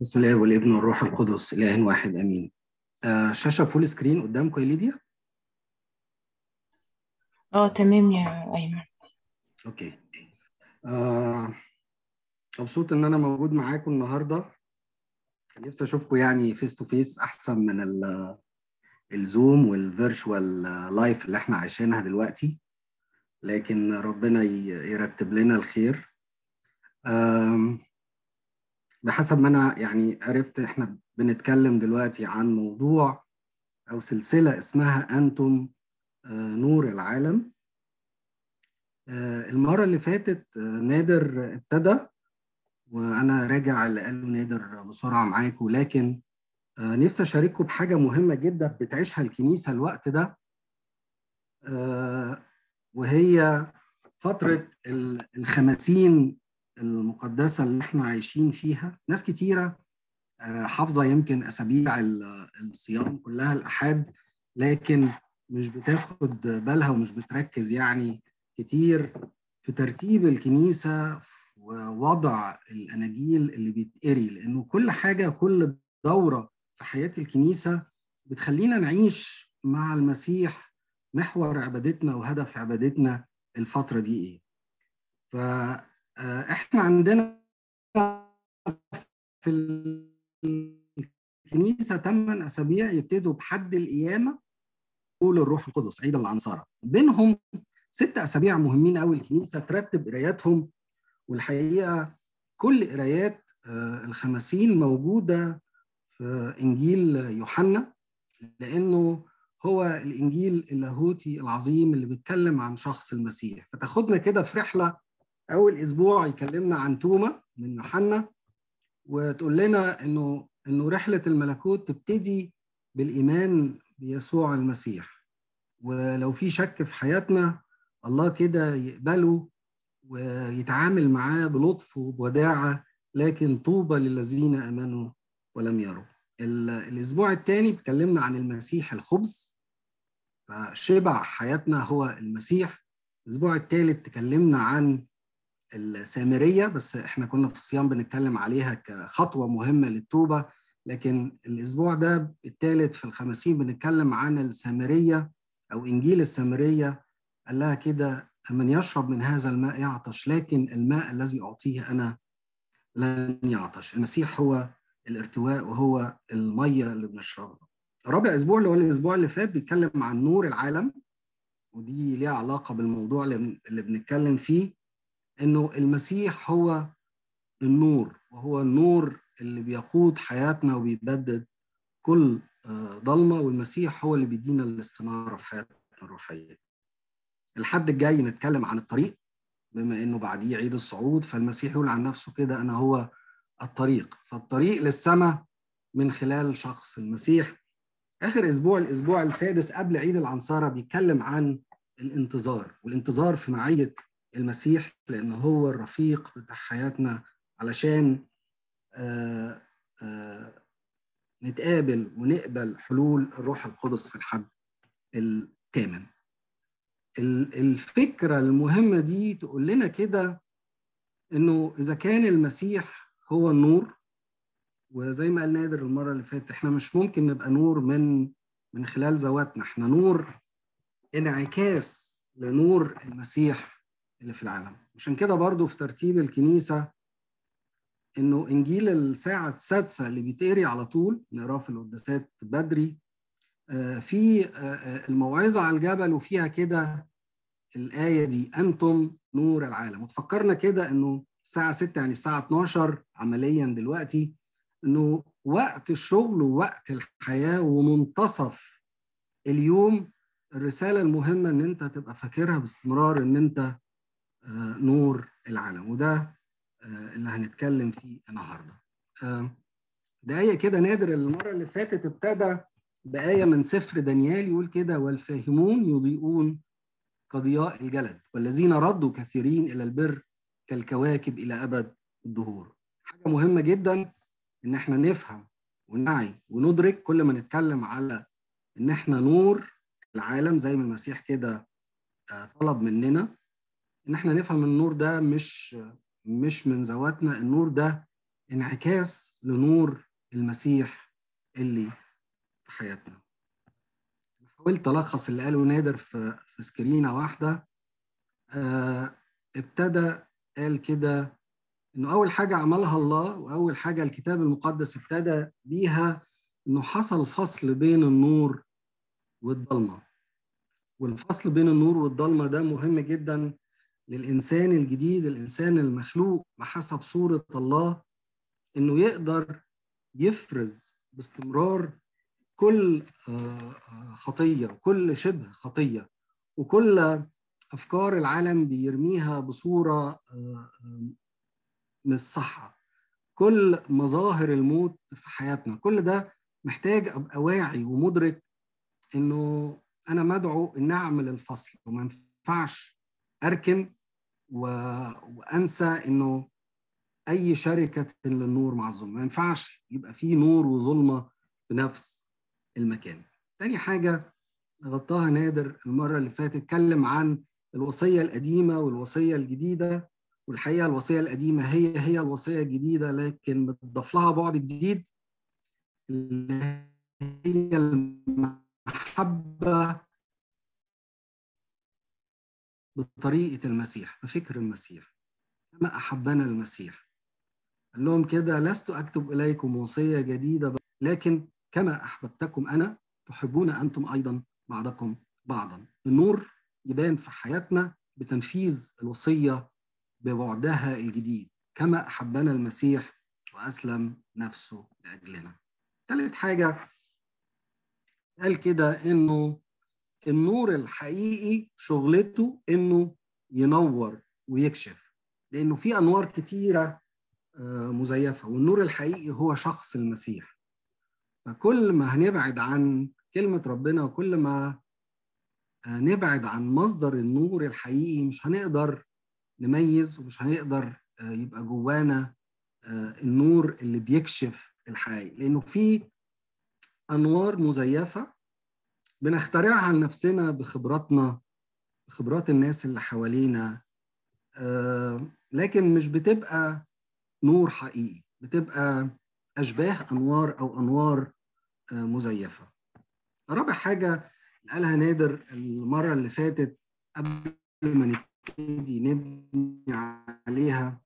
بسم الله والابن والروح القدس إله واحد آمين. آه شاشة full screen قدامكم يا ليديا؟ آه تمام يا أيمن. okay. آه مبسوط إن أنا موجود معاكم النهارده. نفسي أشوفكم يعني face to face أحسن من ال- ال Zoom وال virtual life اللي إحنا عايشينها دلوقتي. لكن ربنا يرتب لنا الخير. آم، بحسب ما أنا يعني عرفت إحنا بنتكلم دلوقتي عن موضوع أو سلسلة اسمها أنتم آه، نور العالم. آه، المرة اللي فاتت آه، نادر ابتدى وأنا راجع اللي قاله نادر بسرعة معاكم لكن نفسي أشارككم بحاجة مهمة جدا بتعيشها الكنيسة الوقت ده. وهي فترة ال- الخمسين المقدسة اللي إحنا عايشين فيها. ناس كتيرة آه، حافظة يمكن أسابيع ال- الصيام كلها الاحاد لكن مش بتاخد بالها ومش بتركز يعني كتير في ترتيب الكنيسة ووضع الأناجيل اللي بيتقري. لأنه كل حاجة كل دورة في حياة الكنيسة بتخلينا نعيش مع المسيح محور عبادتنا وهدف عبادتنا الفترة دي إيه. فاحنا عندنا في الكنيسة ثمان أسابيع يبتدوا بحد القيامة قول الروح القدس عيد العنصرة. بينهم ست أسابيع مهمين قوي الكنيسة ترتب قراياتهم والحقيقة كل قرايات آه، الخمسين موجودة في إنجيل يوحنا لأنه هو الإنجيل اللاهوتي العظيم اللي بيتكلم عن شخص المسيح. فتاخدنا كده في رحلة أول أسبوع يكلمنا عن توما من يوحنا وتقول لنا إنه إنه رحلة الملكوت تبتدي بالإيمان بيسوع المسيح. ولو في شك في حياتنا الله كده يقبله ويتعامل معاه بلطف وبوداعة لكن طوبى للذين آمنوا ولم يروا. ال- الأسبوع الثاني اتكلمنا عن المسيح الخبز. فشبع حياتنا هو المسيح. الأسبوع الثالث تكلمنا عن السامرية بس إحنا كنا في الصيام بنتكلم عليها كخطوة مهمة للتوبة. لكن الأسبوع ده الثالث في الخمسين بنتكلم عن السامرية أو إنجيل السامرية. قال لها كده من يشرب من هذا الماء يعطش لكن الماء الذي أعطيه أنا لن يعطش. المسيح هو الارتواء وهو المية اللي بنشربها. رابع أسبوع اللي هو الأسبوع اللي فات بيتكلم عن نور العالم ودي ليها علاقة بالموضوع اللي بنتكلم فيه. إنه المسيح هو النور وهو النور اللي بيقود حياتنا وبيبدد كل آه، ضلمة والمسيح هو اللي بيدينا الاستنارة في حياتنا الروحية. الحد الجاي نتكلم عن الطريق بما إنه بعديه عيد الصعود فالمسيح يقول عن نفسه كده أنا هو الطريق فالطريق للسماء من خلال شخص المسيح آخر أسبوع الأسبوع السادس قبل عيد العنصرة بيتكلم عن الانتظار والانتظار في معية المسيح لأن هو الرفيق بتاع حياتنا علشان آه آه نتقابل ونقبل حلول الروح القدس في الحد الثامن ال- الفكرة المهمة دي تقول لنا كده إنه إذا كان المسيح هو النور وزي ما قال نادر المرة اللي فاتت إحنا مش ممكن نبقى نور من من خلال ذواتنا. إحنا نور انعكاس لنور المسيح. اللي في العالم. عشان كده برضو في ترتيب الكنيسة إنه إنجيل الساعة السادسة اللي بيتقري على طول نقراه في القداسات بدري آه، في آه، آه، الموعظة على الجبل وفيها كده الآية دي أنتم نور العالم. وتفكرنا كده إنه الساعة 6 يعني الساعة 12 عمليا دلوقتي إنه وقت الشغل ووقت الحياة ومنتصف اليوم الرسالة المهمة إن أنت تبقى فاكرها باستمرار أنت آه، نور العالم. وده آه، اللي هنتكلم فيه النهارده. آه، دقايق كده نادر المرة اللي فاتت ابتدى بآية من سفر دانيال يقول كده والفاهمون يضيئون كضياء الجلد والذين ردوا كثيرين إلى البر كالكواكب إلى أبد الدهور. حاجة مهمة جدا إن إحنا نفهم ونعي وندرك كل ما نتكلم على إن إحنا نور العالم زي ما المسيح كده آه، طلب مننا. إن إحنا نفهم النور ده مش مش من ذواتنا. النور ده انعكاس لنور المسيح اللي في حياتنا. حاولت ألخص اللي قاله نادر في في سكرينة واحدة. آه ابتدى قال كده إنه أول حاجة عملها الله وأول حاجة الكتاب المقدس ابتدى بيها إنه حصل فصل بين النور والضلمة. والفصل بين النور والضلمة ده مهم جدا للإنسان الجديد الإنسان المخلوق بحسب صورة الله إنه يقدر يفرز باستمرار كل خطية وكل شبه خطية وكل أفكار العالم بيرميها بصورة مش صح كل مظاهر الموت في حياتنا كل ده محتاج ابقى واعي ومدرك إنه أنا مدعو ان أعمل الفصل وما ينفعش أركن و... وأنسى إنه أي شركة للنور مع الظلمه ما ينفعش يبقى في نور وظلمة في نفس المكان. تاني حاجة غطاها نادر المرة اللي فاتت اتكلم عن الوصية القديمة والوصية الجديدة. والحقيقة الوصية القديمة هي هي الوصية الجديدة لكن بتضاف لها بعد جديد اللي هي المحبة بطريقة المسيح بفكر المسيح. كما أحبنا المسيح. قال لهم كده لست أكتب إليكم وصية جديدة لكن كما أحببتكم أنا تحبون أنتم أيضا بعضكم بعضا. النور يبان في حياتنا بتنفيذ الوصية ببعدها الجديد. كما أحبنا المسيح وأسلم نفسه لأجلنا. ثالث حاجة قال كده إنه النور الحقيقي شغلته إنه ينور ويكشف لأنه في أنوار كتيرة مزيفة والنور الحقيقي هو شخص المسيح. فكل ما هنبعد عن كلمة ربنا وكل ما نبعد عن مصدر النور الحقيقي مش هنقدر نميز ومش هنقدر يبقى جوانا النور اللي بيكشف الحقيقي. لأنه في أنوار مزيفة بنخترعها لنفسنا بخبراتنا بخبرات الناس اللي حوالينا. لكن مش بتبقى نور حقيقي بتبقى أشباه أنوار أو أنوار مزيفة. رابع حاجة قالها نادر المرة اللي فاتت قبل ما نبتدي نبني عليها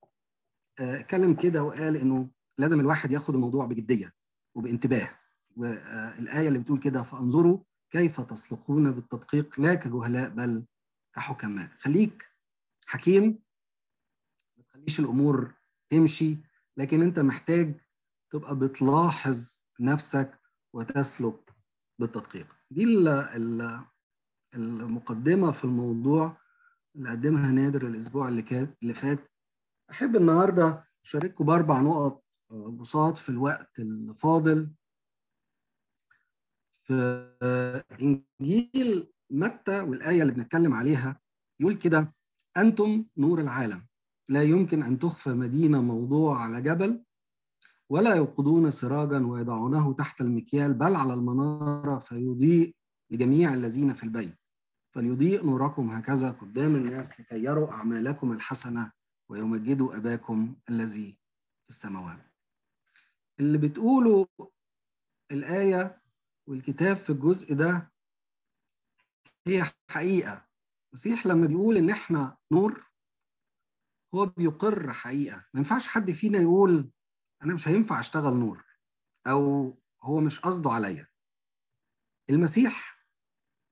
اتكلم كده وقال إنه لازم الواحد ياخد الموضوع بجدية وبانتباه. والايه اللي بتقول كده فأنظروا كيف تسلكون بالتدقيق؟ لا كجهلاء بل كحكماء. خليك حكيم ما تخليش الأمور تمشي لكن أنت محتاج تبقى بتلاحظ نفسك وتسلك بالتدقيق. دي المقدمة في الموضوع اللي قدمها نادر الأسبوع اللي كان اللي فات. أحب النهارده أشارككم بأربع نقط بساط في الوقت الفاضل. في إنجيل متى والآية اللي بنتكلم عليها يقول كده أنتم نور العالم لا يمكن أن تخفى مدينة موضوع على جبل ولا يوقدون سراجا ويضعونه تحت المكيال بل على المنارة فيضيء لجميع الذين في البيت. فليضيء نوركم هكذا قدام الناس لكي يروا أعمالكم الحسنة ويمجدوا أباكم الذي في السماوات. اللي بتقوله الآية والكتاب في الجزء ده هي حقيقة. المسيح لما بيقول إن إحنا نور هو بيقر حقيقة. ما ينفعش حد فينا يقول أنا مش هينفع أشتغل نور أو هو مش قصده عليا. المسيح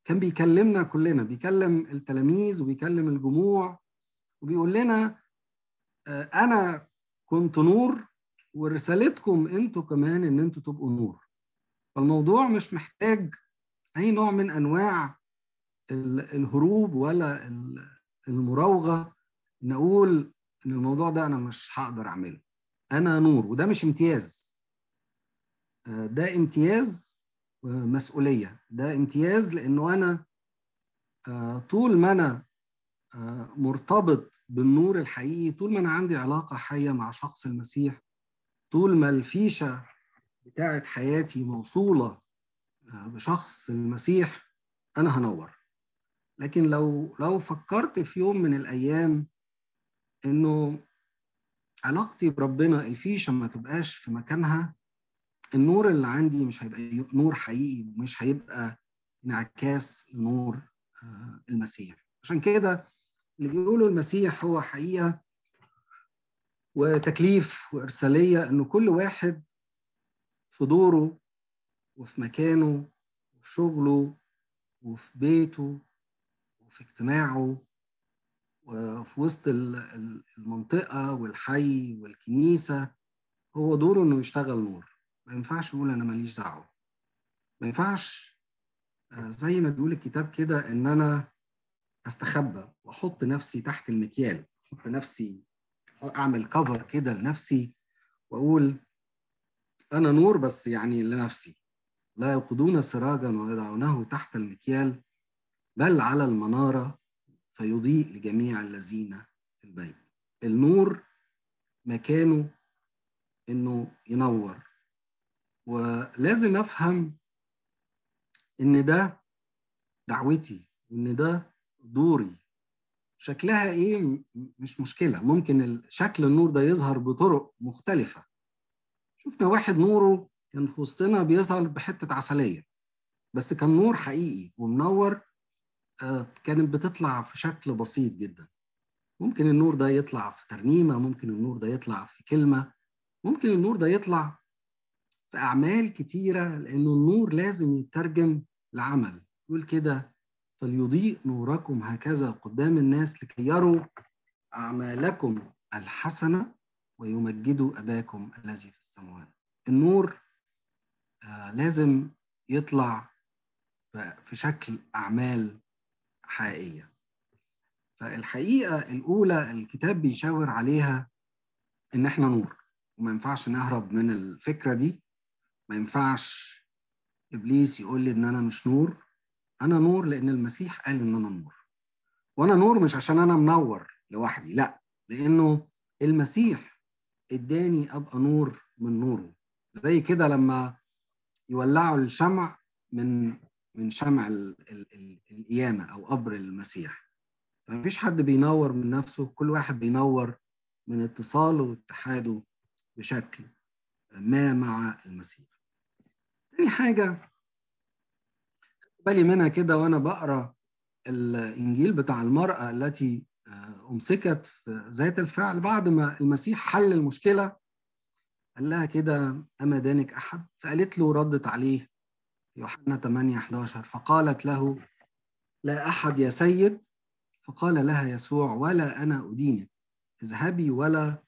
كان بيكلمنا كلنا بيكلم التلاميذ وبيكلم الجموع وبيقول لنا أنا كنت نور ورسالتكم أنتوا كمان إن أنتوا تبقوا نور. فالموضوع مش محتاج أي نوع من أنواع الهروب ولا المراوغة. نقول إن الموضوع ده أنا مش هقدر أعمله. أنا نور وده مش امتياز. ده امتياز مسؤولية. ده امتياز لأنه أنا طول ما أنا مرتبط بالنور الحقيقي طول ما أنا عندي علاقة حية مع شخص المسيح طول ما الفيشة بتاعت حياتي موصولة بشخص المسيح أنا هنور. لكن لو لو فكرت في يوم من الأيام إنه علاقتي بربنا إلفيشة ما تبقاش في مكانها النور اللي عندي مش هيبقى نور حقيقي مش هيبقى انعكاس لنور المسيح. عشان كده اللي بيقولوا المسيح هو حقيقة وتكليف وإرسالية إنه كل واحد في دوره وفي مكانه وفي شغله وفي بيته وفي اجتماعه وفي وسط المنطقة والحي والكنيسة. هو دوره إنه يشتغل نور. ما ينفعش يقول أنا ماليش دعوة. ما ينفعش زي ما بيقول الكتاب كده إن أنا أستخبى وأحط نفسي تحت المكيال أحط نفسي أعمل كفر كده لنفسي وأقول أنا نور بس يعني لنفسي. لا يوقدون سراجا ويضعونه تحت المكيال بل على المنارة فيضيء لجميع الذين في البيت. النور مكانه إنه ينور. ولازم أفهم إن ده دعوتي وإن ده دوري. شكلها إيه؟ مش مشكلة. ممكن شكل النور ده يظهر بطرق مختلفة. شفنا واحد نوره كان في وسطنا بيظهر بحتة عسلية بس كان نور حقيقي ومنور كانت بتطلع في شكل بسيط جدا. ممكن النور ده يطلع في ترنيمة ممكن النور ده يطلع في كلمة ممكن النور ده يطلع في أعمال كتيرة لأنه النور لازم يترجم لعمل. يقول كده فليضيء نوركم هكذا قدام الناس لكي يروا أعمالكم الحسنة ويمجدوا أباكم الذي في السماوات. النور آه لازم يطلع في شكل أعمال حقيقية. فالحقيقة الأولى الكتاب بيشاور عليها إن إحنا نور. وما ينفعش نهرب من الفكرة دي. ما ينفعش إبليس يقول لي إن أنا مش نور. أنا نور لأن المسيح قال إن أنا نور. وأنا نور مش عشان أنا منور لوحدي لأ لأنه المسيح اداني أبقى نور من نوره. زي كده لما يولعوا الشمع من من شمع ال ال ال القيامة أو قبر المسيح. فمفيش حد بينور من نفسه كل واحد بينور من اتصاله واتحاده بشكل ما مع المسيح. تاني حاجة بالي منها كده وأنا بقرأ الإنجيل بتاع المرأة التي أمسكت في ذات الفعل. بعد ما المسيح حل المشكلة قال لها كده أما دانك أحد؟ فقالت له ردت عليه يوحنا 8 11 فقالت له لا أحد يا سيد. فقال لها يسوع ولا أنا أدينك اذهبي ولا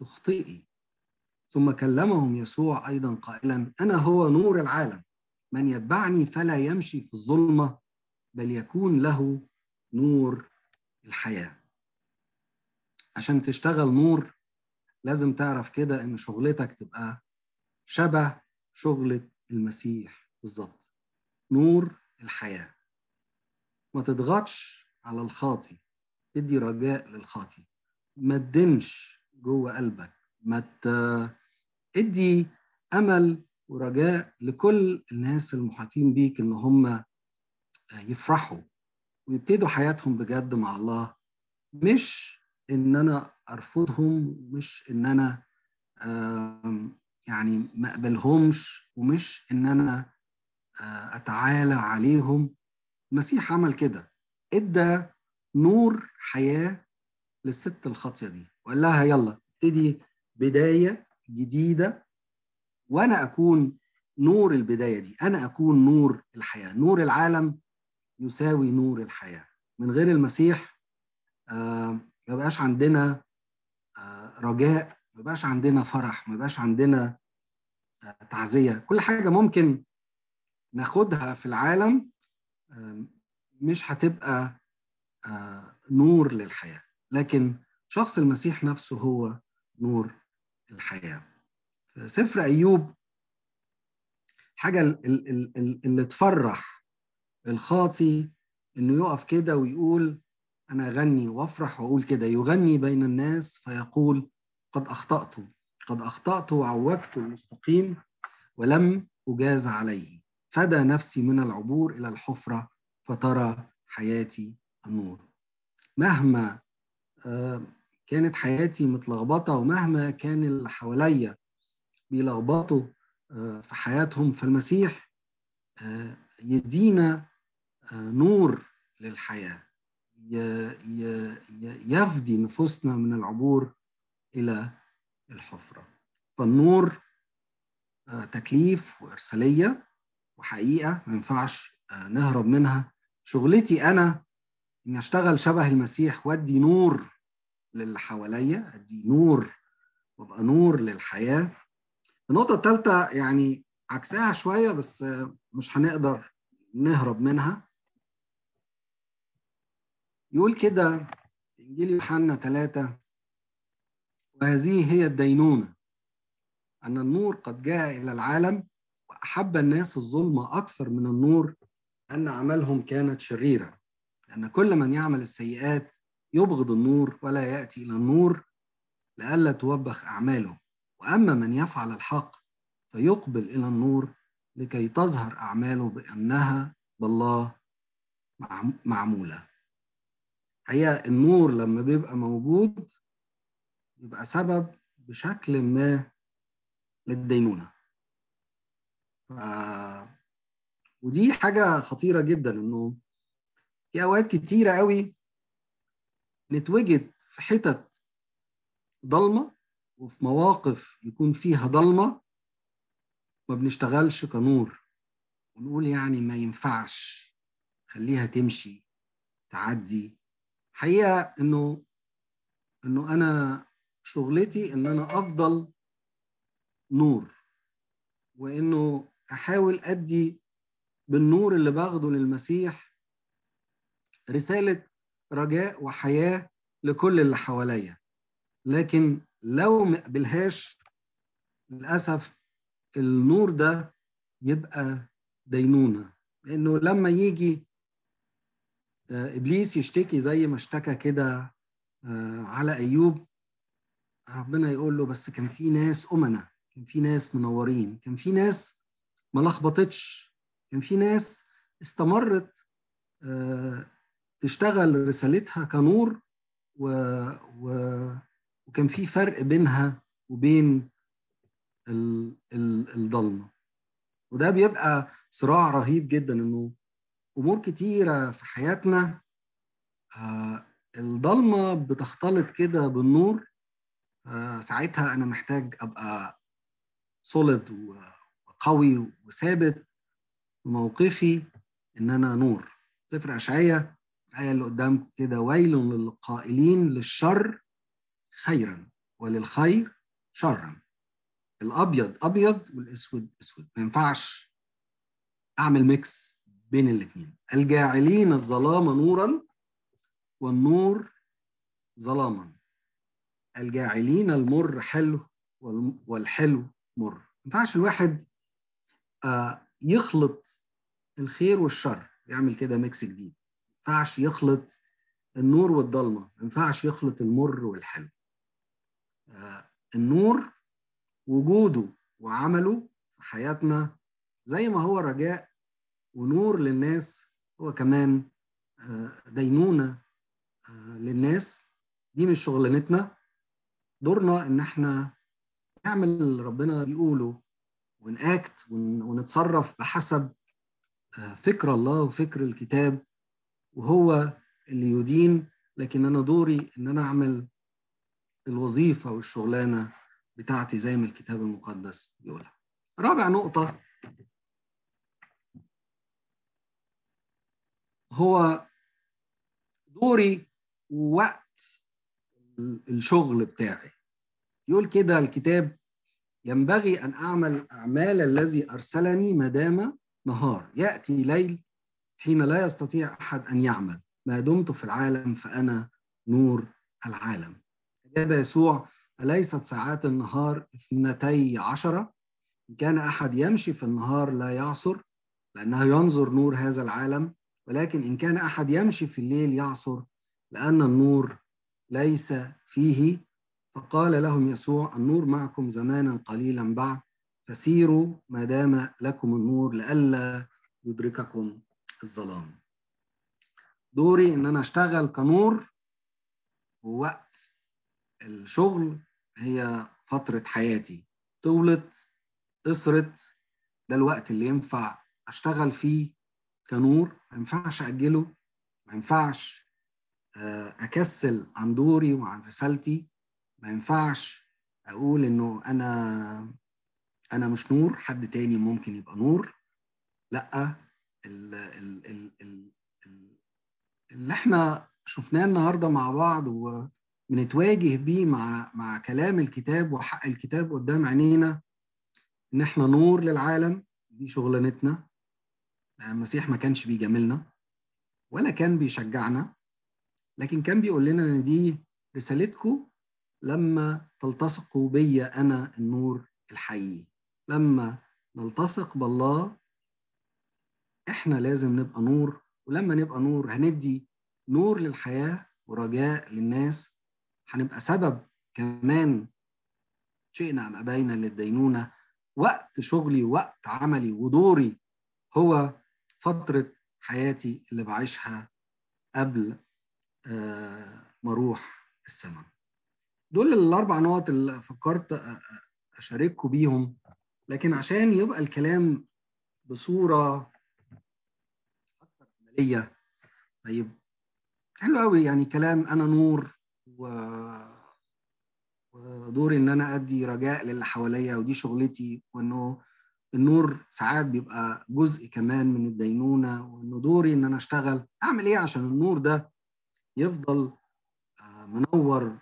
تخطئي. ثم كلمهم يسوع أيضا قائلا أنا هو نور العالم من يتبعني فلا يمشي في الظلمة بل يكون له نور الحياة. عشان تشتغل نور لازم تعرف كده إن شغلتك تبقى شبه شغلة المسيح بالظبط. نور الحياة. ما تضغطش على الخاطي. تدي رجاء للخاطي. ما تدنش جوه قلبك. ما ت... ادي أمل ورجاء لكل الناس المحاطين بيك إن هم يفرحوا ويبتدوا حياتهم بجد مع الله. مش إن أنا أرفضهم مش إن أنا يعني ما أقبلهمش ومش إن أنا أتعالى عليهم. المسيح عمل كده. إدى نور حياة للست الخاطية دي. وقال لها يلا ابتدي بداية جديدة وأنا أكون نور البداية دي. أنا أكون نور الحياة. نور العالم يساوي نور الحياة. من غير المسيح آه ما بقاش عندنا آه رجاء ما بقاش عندنا فرح ما بقاش عندنا آه تعزية. كل حاجة ممكن ناخدها في العالم مش هتبقى نور للحياة. لكن شخص المسيح نفسه هو نور الحياة. في سفر أيوب حاجة اللي تفرح الخاطي إنه يقف كده ويقول أنا أغني وأفرح وأقول كده. يغني بين الناس فيقول قد أخطأت قد أخطأت وعوجت المستقيم ولم أجاز عليه. فدى نفسي من العبور إلى الحفرة فترى حياتي النور مهما كانت حياتي متلخبطة ومهما كان اللي حواليا بيلخبطوا في حياتهم فالمسيح يدينا نور للحياة. يفدي نفوسنا من العبور إلى الحفرة. فالنور تكليف وإرسالية وحقيقة ما ينفعش نهرب منها. شغلتي أنا إني أشتغل شبه المسيح وأدي نور للي حواليا أدي نور وأبقى نور للحياة. النقطة الثالثة يعني عكسها شوية بس مش هنقدر نهرب منها. يقول كده في إنجيل يوحنا ثلاثة وهذه هي الدينونة أن النور قد جاء إلى العالم وأحب الناس الظلمة أكثر من النور أن أعمالهم كانت شريرة لأن كل من يعمل السيئات يبغض النور ولا يأتي إلى النور لئلا توبخ أعماله وأما من يفعل الحق فيقبل إلى النور لكي تظهر أعماله بأنها بالله معمولة. هي النور لما بيبقى موجود يبقى سبب بشكل ما للدينونة. ف... ودي حاجة خطيرة جدا إنه في أوقات كتيرة قوي نتوجد في حتت ضلمة وفي مواقف يكون فيها ضلمة ما بنشتغلش كنور. ونقول يعني ما ينفعش. خليها تمشي تعدي. حقيقة إنه إنه أنا شغلتي إن أنا أفضل نور وإنه أحاول أدي بالنور اللي باخده للمسيح رسالة رجاء وحياة لكل اللي حواليا. لكن لو ما قبلهاش للأسف النور ده يبقى دينونة. لأنه لما يجي إبليس يشتكي زي ما اشتكى كده على أيوب. ربنا يقول له بس كان في ناس أمنة كان في ناس منورين كان في ناس ما لخبطتش كان في ناس استمرت تشتغل رسالتها كنور و... و... وكان في فرق بينها وبين ال... ال... الضلمة. وده بيبقى صراع رهيب جدا إنه أمور كتيرة في حياتنا آه الضلمة بتختلط كده بالنور آه ساعتها أنا محتاج أبقى solid وقوي وثابت في موقفي إن أنا نور. سفر اشعياء الآية اللي قدام كده ويل للقائلين للشر خيرا وللخير شرا. الأبيض أبيض والأسود أسود. ما ينفعش أعمل mix بين الاثنين الجاعلين الظلام نورا والنور ظلاما. الجاعلين المر حلو والحلو مر. ما ينفعش الواحد يخلط الخير والشر يعمل كده ميكس جديد. ما ينفعش يخلط النور والضلمه ما ينفعش يخلط المر والحلو. آه النور وجوده وعمله في حياتنا زي ما هو رجاء ونور للناس هو كمان آه دينونة آه للناس. دي مش شغلانتنا. دورنا إن إحنا نعمل اللي ربنا بيقوله ونأكت ونتصرف بحسب فكر الله وفكر الكتاب. وهو اللي يدين لكن أنا دوري إن أنا أعمل الوظيفة والشغلانة بتاعتي زي ما الكتاب المقدس بيقولها. رابع نقطة. هو دوري ووقت الشغل بتاعي. يقول كده الكتاب ينبغي أن أعمل أعمال الذي أرسلني ما دام نهار. يأتي ليل حين لا يستطيع أحد أن يعمل. ما دمت في العالم فأنا نور العالم. اجاب يسوع أليست ساعات النهار اثنتي عشرة؟ إن كان أحد يمشي في النهار لا يعصر لأنه ينظر نور هذا العالم ولكن إن كان أحد يمشي في الليل يعصر لأن النور ليس فيه فقال لهم يسوع النور معكم زمانا قليلا بعد فسيروا ما دام لكم النور لئلا يدرككم الظلام. دوري إن أنا أشتغل كنور ووقت الشغل هي فترة حياتي. طولت قصرت ده الوقت اللي ينفع أشتغل فيه كنور ما ينفعش أجله ما ينفعش أكسل عن دوري وعن رسالتي ما ينفعش أقول إنه أنا أنا مش نور حد تاني ممكن يبقى نور. لأ ال ال ال ال اللي إحنا شفناه النهارده مع بعض وبنتواجه بيه مع مع كلام الكتاب وحق الكتاب قدام عينينا إن إحنا نور للعالم دي شغلانتنا. المسيح ما كانش بيجاملنا ولا كان بيشجعنا لكن كان بيقول لنا إن دي رسالتكم لما تلتصقوا بيا أنا النور الحقيقي. لما نلتصق بالله إحنا لازم نبقى نور ولما نبقى نور هندي نور للحياة ورجاء للناس. هنبقى سبب كمان شئنا أم أبينا للدينونة. وقت شغلي وقت عملي ودوري هو فترة حياتي اللي بعيشها قبل ما أروح السماء. دول الأربع نقط اللي فكرت أشارككم بيهم. لكن عشان يبقى الكلام بصورة أكثر عملية طيب حلو قوي يعني كلام أنا نور و... ودوري إن أنا أدي رجاء للي حواليا ودي شغلتي وإنه النور ساعات بيبقى جزء كمان من الدينونة وإنه دوري إن أنا أشتغل. أعمل إيه عشان النور ده يفضل منور؟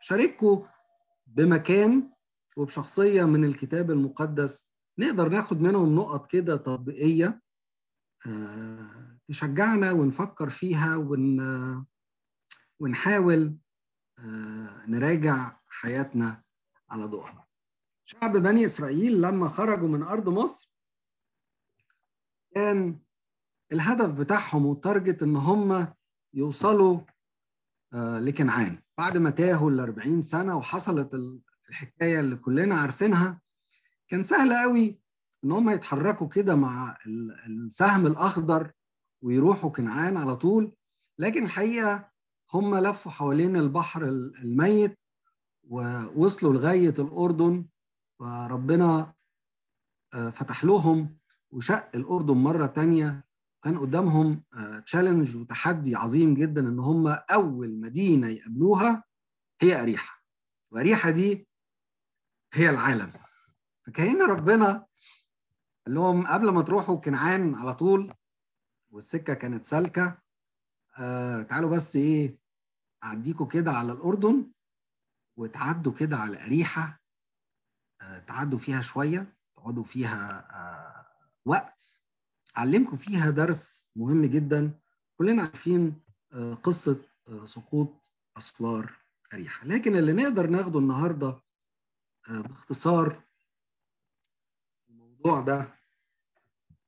شارككم بمكان وبشخصية من الكتاب المقدس. نقدر ناخد منهم نقط كده تطبيقية تشجعنا ونفكر فيها ون ونحاول نراجع حياتنا. على ضوءها. شعب بني إسرائيل لما خرجوا من أرض مصر كان الهدف بتاعهم والتارجت إن هم يوصلوا لكنعان. بعد ما تاهوا ال 40 سنة وحصلت الحكاية اللي كلنا عارفينها كان سهل قوي إن هم يتحركوا كده مع السهم الأخضر ويروحوا كنعان على طول. لكن الحقيقة هم لفوا حوالين البحر الميت ووصلوا لغاية الأردن وربنا فتح لهم وشق الأردن مرة تانية. كان قدامهم تشالنج وتحدي عظيم جدا إن هم أول مدينة يقابلوها هي أريحة. وأريحة دي هي العالم. فكأن ربنا قال لهم قبل ما تروحوا كنعان على طول والسكة كانت سالكة آه تعالوا بس إيه أعديكوا كده على الأردن. وتعدوا كده على أريحة آه تعدوا فيها شوية تقعدوا فيها آه وقت. اعلمكم فيها درس مهم جدا. كلنا عارفين آه آه سقوط اسوار أريحة. لكن اللي نقدر ناخده النهارده آه باختصار الموضوع ده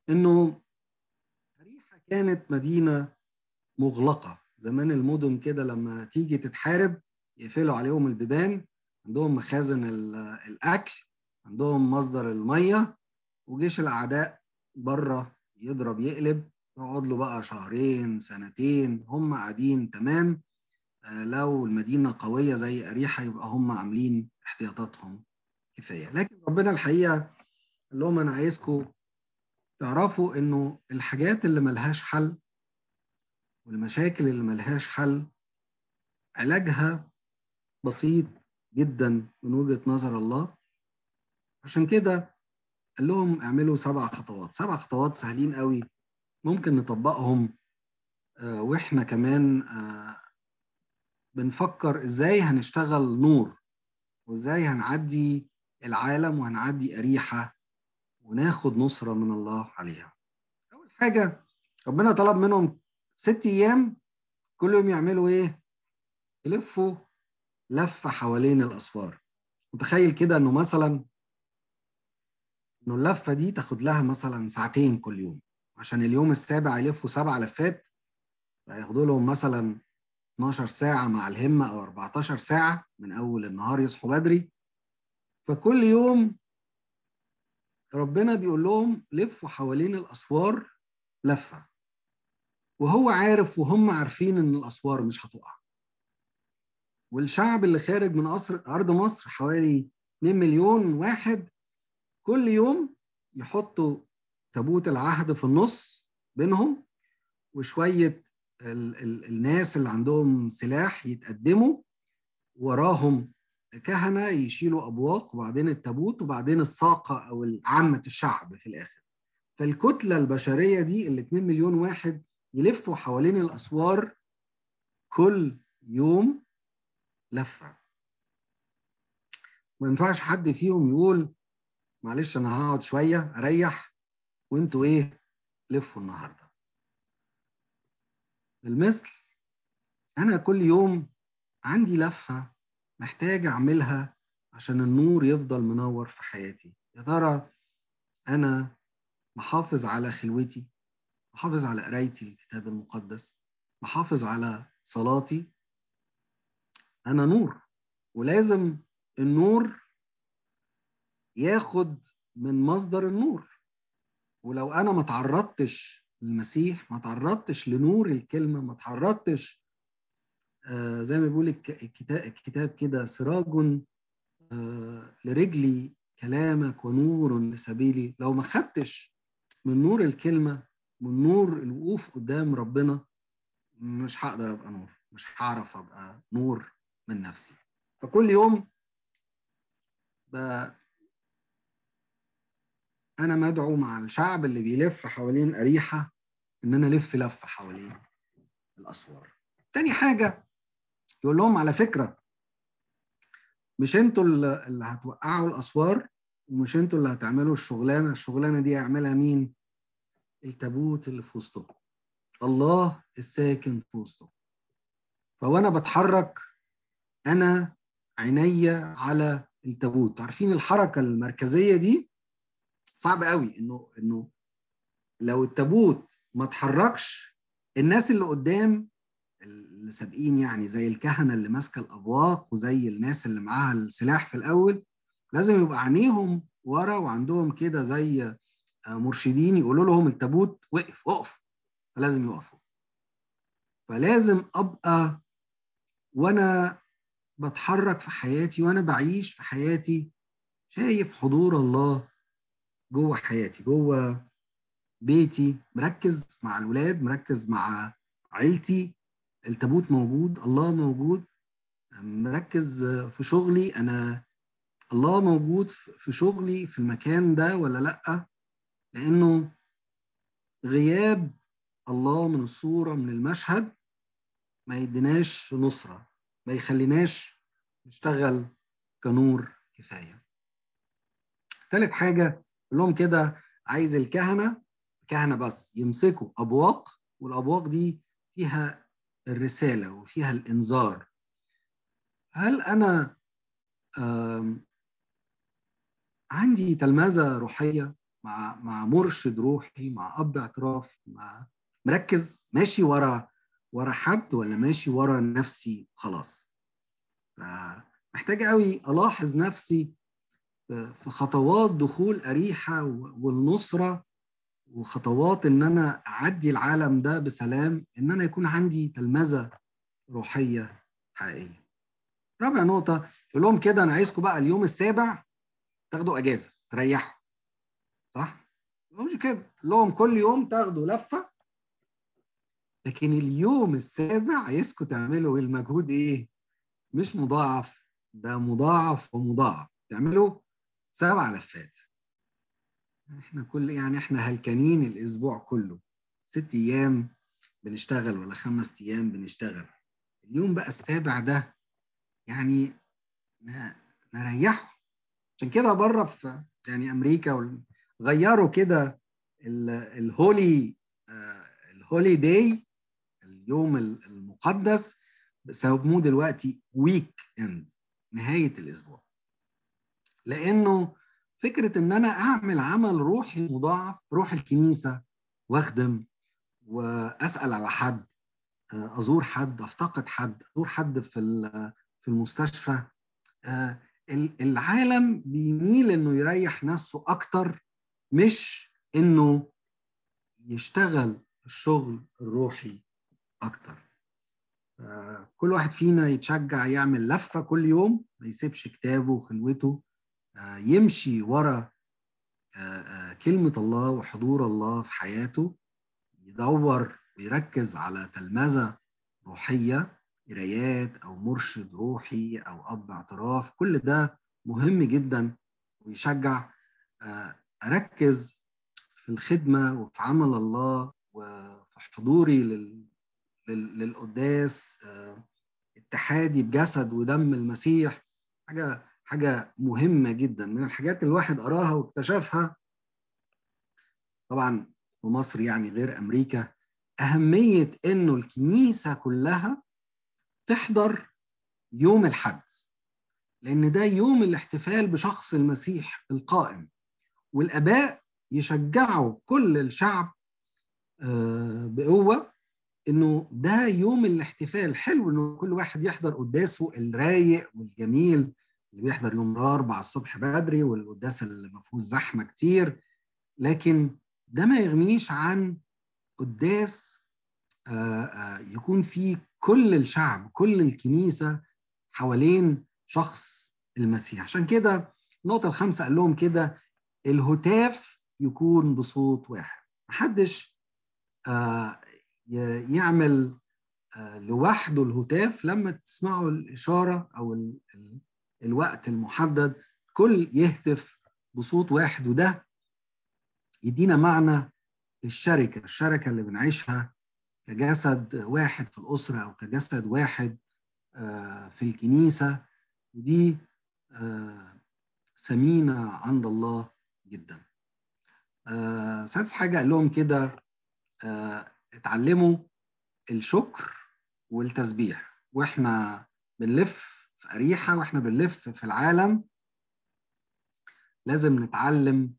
إنه أريحة كانت مدينة مغلقة. زمان المدن كده لما تيجي تتحارب يقفلوا عليهم البيبان عندهم مخازن الأكل عندهم مصدر المية وجيش الأعداء بره يضرب يقلب يقعد له بقى شهرين سنتين هم قاعدين تمام. لو المدينة قوية زي أريحة يبقى هم عاملين احتياطاتهم كفاية. لكن ربنا الحقيقة قال لهم أنا عايزكم تعرفوا إنه الحاجات اللي ملهاش حل والمشاكل اللي ملهاش حل علاجها بسيط جدا من وجهة نظر الله. عشان كده قال لهم اعملوا سبع خطوات. سبع خطوات سهلين قوي. ممكن نطبقهم. آه وإحنا كمان آه بنفكر إزاي هنشتغل نور وازاي هنعدي العالم وهنعدي أريحة وناخد نصرة من الله عليها. أول حاجة ربنا طلب منهم ست أيام كل يوم يعملوا إيه؟ يلفوا لفة حوالين الأسوار متخيل كده إنه مثلا إنه اللفة دي تاخد لها مثلا ساعتين كل يوم عشان اليوم السابع يلفوا سبع لفات فياخدوا لهم مثلا 12 ساعة مع الهمة أو 14 ساعة من أول النهار يصحوا بدري. فكل يوم ربنا بيقول لهم لفوا حوالين الأسوار لفة. وهو عارف وهم عارفين إن الاسوار مش هتقع. والشعب اللي خارج من أصر أرض مصر حوالي 2 مليون واحد كل يوم يحطوا تابوت العهد في النص بينهم وشوية ال ال الناس اللي عندهم سلاح يتقدموا وراهم كهنة يشيلوا أبواق وبعدين التابوت وبعدين الساقة أو عامه الشعب في الآخر. فالكتلة البشرية دي ال 2 مليون واحد يلفوا حوالين الأسوار كل يوم لفة. ما ينفعش حد فيهم يقول معلش أنا هقعد شوية أريح وأنتوا إيه؟ لفوا النهارده. بالمثل أنا كل يوم عندي لفة محتاج أعملها عشان النور يفضل منور في حياتي. يا ترى أنا محافظ على خلوتي؟ محافظ على قرايتي الكتاب المقدس؟ محافظ على صلاتي؟ أنا نور. ولازم النور ياخد من مصدر النور. ولو أنا ما تعرضتش للمسيح ما تعرضتش لنور الكلمة ما تعرضتش آه زي ما بيقول الكتاب, كده سراج آه لرجلي كلامك ونور لسبيلي. لو ما خدتش من نور الكلمة من نور الوقوف قدام ربنا مش هقدر أبقى نور. مش هعرف أبقى نور. من نفسي. فكل يوم ب... أنا مدعو مع الشعب اللي بيلف حوالين أريحة إن أنا ألف لفة حوالين الأسوار. تاني حاجة يقول لهم على فكرة مش أنتوا اللي هتوقعوا الأسوار ومش أنتوا اللي هتعملوا الشغلانة الشغلانة دي يعملها مين؟ التابوت اللي في وسطكم. الله الساكن في وسطكم. فوأنا بتحرك أنا عينيا على التابوت. عارفين الحركة المركزية دي؟ صعب قوي إنه إنه لو التابوت ما اتحركش الناس اللي قدام اللي سابقين يعني زي الكهنة اللي ماسكة الأبواق وزي الناس اللي معاها السلاح في الأول لازم يبقى عينيهم ورا وعندهم كده زي مرشدين يقولوا لهم التابوت وقف اقف فلازم يقفوا. فلازم أبقى وأنا بتحرك في حياتي وأنا بعيش في حياتي شايف حضور الله جوه حياتي جوه بيتي مركز مع الولاد مركز مع عيلتي التابوت موجود الله موجود مركز في شغلي أنا الله موجود في شغلي في المكان ده ولا لأ؟ لأنه غياب الله من الصورة من المشهد ما يديناش نصرة. ما يخليناش نشتغل كنور كفاية. ثالث حاجة لهم كده عايز الكهنة كهنة بس يمسكوا أبواق والأبواق دي فيها الرسالة وفيها الإنذار. هل أنا عندي تلمذة روحية مع مع مرشد روحي مع أب اعتراف مع مركز ماشي ورا ورا حد ولا ماشي ورا نفسي خلاص محتاج قوي ألاحظ نفسي في خطوات دخول أريحة والنصرة وخطوات إن أنا أعدي العالم ده بسلام إن أنا يكون عندي تلمذة روحية حقيقية. رابع نقطة يقول لهم كده أنا عايزكم بقى اليوم السابع تاخدوا أجازة تريحوا. صح؟ مش كده لهم كل يوم تاخدوا لفة لكن اليوم السابع عايزكم تعملوا المجهود إيه؟ مش مضاعف. ده مضاعف ومضاعف. تعملوا سبع لفات. إحنا كل يعني إحنا هلكانين الأسبوع كله. ست أيام بنشتغل ولا خمس أيام بنشتغل. اليوم بقى السابع ده يعني نريحه. عشان كده بره في يعني أمريكا غيروا كده ال holy ال holy day اليوم المقدس سموه دلوقتي weekend نهاية الأسبوع. لأنه فكرة إن أنا أعمل عمل روحي مضاعف روح الكنيسة وأخدم وأسأل على حد أزور حد أفتقد حد أزور حد في في المستشفى العالم بيميل إنه يريح نفسه أكتر مش إنه يشتغل الشغل الروحي. أكتر. كل واحد فينا يتشجع يعمل لفة كل يوم ما يسيبش كتابه وخلوته يمشي ورا كلمة الله وحضور الله في حياته يدور ويركز على تلمذة روحية قرايات أو مرشد روحي أو أب اعتراف. كل ده مهم جدا ويشجع أركز في الخدمة وفي عمل الله وفي حضوري لل... لل... للقداس اتحادي بجسد ودم المسيح. حاجة حاجة مهمة جدا. من الحاجات اللي الواحد قراها واكتشفها طبعا في مصر يعني غير أمريكا أهمية إنه الكنيسة كلها تحضر يوم الحد لأن ده يوم الاحتفال بشخص المسيح القائم. والآباء يشجعوا كل الشعب بقوة إنه ده يوم الاحتفال. حلو إنه كل واحد يحضر قداسه الرايق والجميل اللي بيحضر يوم الأربعاء الصبح بدري والقداس اللي ما فيهوش زحمة كتير. لكن ده ما يغنيش عن قداس يكون فيه كل الشعب كل الكنيسة حوالين شخص المسيح. عشان كده النقطة الخامسة قال لهم كده الهتاف يكون بصوت واحد. محدش يعمل لوحده الهتاف لما تسمعوا الإشارة أو الوقت المحدد كل يهتف بصوت واحد وده يدينا معنى للشركة. الشركة اللي بنعيشها كجسد واحد في الأسرة أو كجسد واحد في الكنيسة ودي ثمينه عند الله جدا. سادس حاجة قال لهم كده اتعلموا الشكر والتسبيح. وإحنا بنلف في أريحة وإحنا بنلف في العالم. لازم نتعلم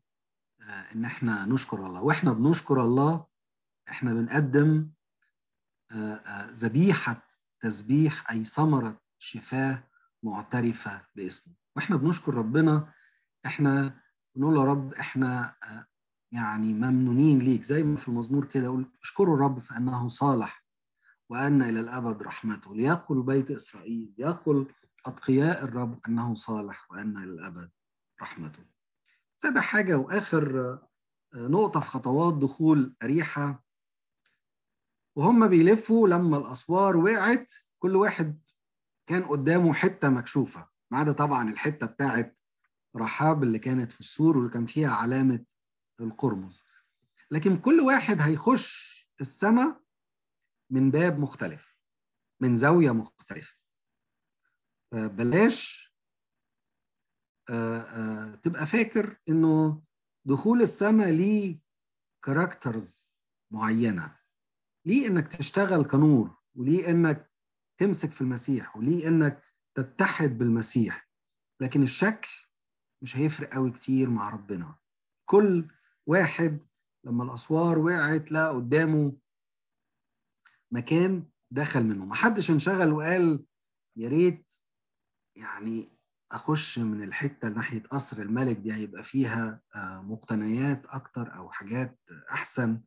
إن إحنا نشكر الله. وإحنا بنشكر الله إحنا بنقدم ذبيحة تسبيح أي ثمرة شفاه معترفة باسمه. وإحنا بنشكر ربنا إحنا بنقول يا رب إحنا يعني ممنونين ليك. زي ما في المزمور كده يقول اشكروا الرب فانه صالح وأن إلى الأبد رحمته. ليقل بيت إسرائيل يقل أتقياء الرب أنه صالح وأن إلى الأبد رحمته. سابع حاجة وآخر نقطة في خطوات دخول أريحة. وهم بيلفوا لما الأسوار وقعت كل واحد كان قدامه حتة مكشوفة ما عدا طبعا الحتة بتاعت رحاب اللي كانت في السور واللي كان فيها علامة القرمز. لكن كل واحد هيخش السماء من باب مختلف من زاوية مختلفة. بلاش تبقى فاكر إنه دخول السماء ليه كاركترز معينة. ليه إنك تشتغل كنور وليه إنك تمسك في المسيح وليه إنك تتحد بالمسيح. لكن الشكل مش هيفرق قوي كتير مع ربنا. كل واحد لما الأسوار وقعت لقى قدامه مكان دخل منه. محدش انشغل وقال يا ريت يعني أخش من الحتة ناحية قصر الملك دي هيبقى فيها مقتنيات أكتر أو حاجات أحسن.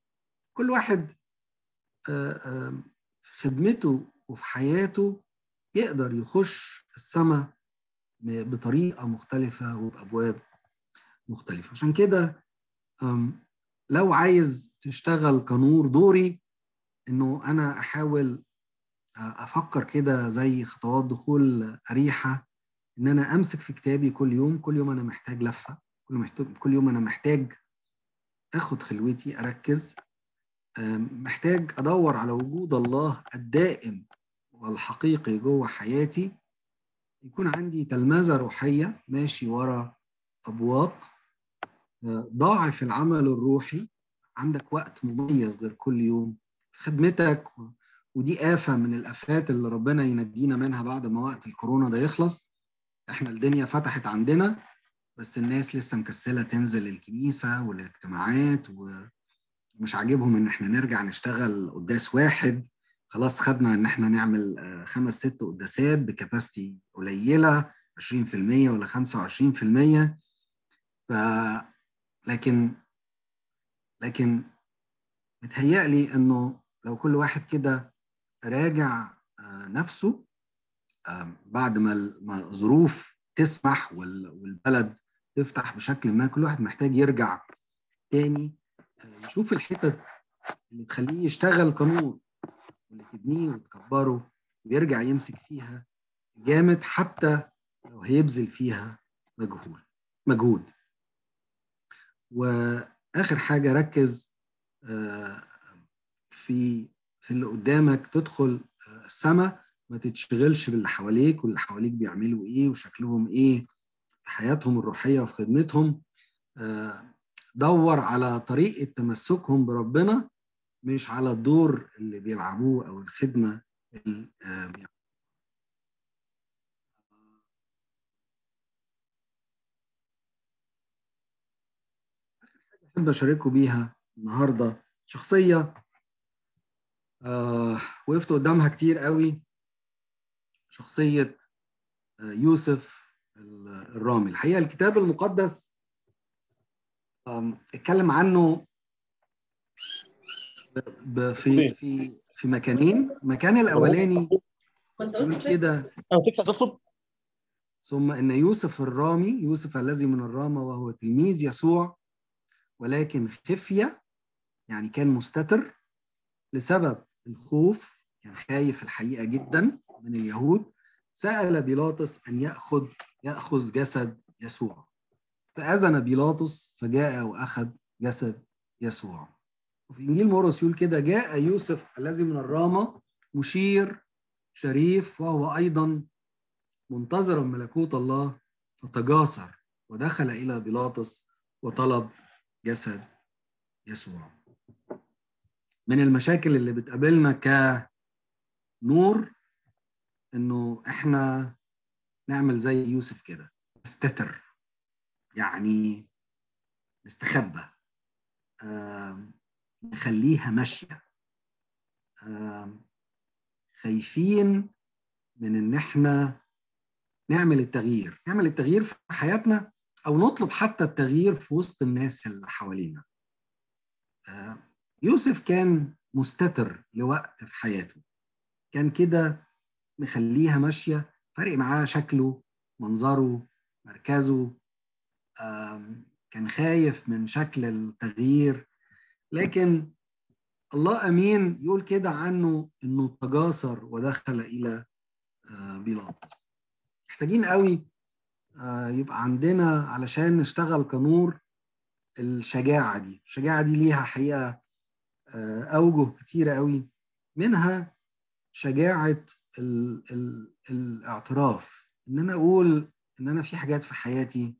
كل واحد في خدمته وفي حياته يقدر يخش السماء بطريقة مختلفة وبأبواب مختلفة. عشان كده لو عايز تشتغل كنور دوري إنه أنا أحاول أفكر كده زي خطوات دخول أريحة إن أنا أمسك في كتابي كل يوم كل يوم أنا محتاج لفة كل محتاج كل يوم أنا محتاج أخد خلوتي أركز. محتاج أدور على وجود الله الدائم والحقيقي جوه حياتي. يكون عندي تلمذة روحية ماشي ورا أبواق. ضاعف العمل الروحي عندك وقت مميز غير كل يوم في خدمتك ودي آفة من الآفات اللي ربنا ينجينا منها بعد ما وقت الكورونا ده يخلص. إحنا الدنيا فتحت عندنا بس الناس لسه مكسلة تنزل الكنيسة والاجتماعات ومش عاجبهم إن إحنا نرجع نشتغل قداس واحد. خلاص خدنا إن إحنا نعمل خمس ست قداسات بكاباستي قليلة 20% ولا 25% ف لكن لكن متهيألي إنه لو كل واحد كده راجع نفسه بعد ما الظروف تسمح والبلد تفتح بشكل ما كل واحد محتاج يرجع تاني يشوف الحتت اللي تخليه يشتغل قانون واللي تبنيه وتكبره ويرجع يمسك فيها جامد حتى لو هيبذل فيها مجهود مجهود. وآخر حاجة ركز في في اللي قدامك تدخل السماء ما تتشغلش باللي حواليك واللي حواليك بيعملوا إيه وشكلهم إيه في حياتهم الروحية وفي خدمتهم. دور على طريقة تمسكهم بربنا مش على الدور اللي بيلعبوه أو الخدمة اللي بيعملوها. أحب أشارككم بيها النهارده شخصية آه وقفت قدامها كتير قوي. شخصية آه يوسف الرامي. الحقيقة الكتاب المقدس اتكلم عنه في في في مكانين. المكان الأولاني كده. ثم إن يوسف الرامي يوسف الذي من الرامة وهو تلميذ يسوع ولكن خفية يعني كان مستتر لسبب الخوف كان خايف الحقيقة جدا من اليهود. سأل بيلاطس أن يأخذ يأخذ جسد يسوع. فأذن بيلاطس فجاء وأخذ جسد يسوع. وفي إنجيل مرقس يقول كده جاء يوسف الذي من الرامة مشير شريف وهو أيضا منتظرا ملكوت الله فتجاسر ودخل إلى بيلاطس وطلب جسد يسوع. من المشاكل اللي بتقابلنا كنور إنه إحنا نعمل زي يوسف كده نستتر يعني نستخبى نخليها ماشية. خايفين من إن إحنا نعمل التغيير. نعمل التغيير في حياتنا أو نطلب حتى التغيير في وسط الناس اللي حوالينا. يوسف كان مستتر لوقت في حياته. كان كده مخليها ماشية فارق معاه شكله منظره مركزه. كان خايف من شكل التغيير. لكن الله أمين يقول كده عنه إنه تجاسر ودخل إلى بيلاطس. محتاجين قوي يبقى عندنا علشان نشتغل كنور الشجاعة دي. الشجاعة دي ليها حقيقة أوجه كتيرة قوي. منها شجاعة ال ال الاعتراف. إن أنا أقول إن أنا في حاجات في حياتي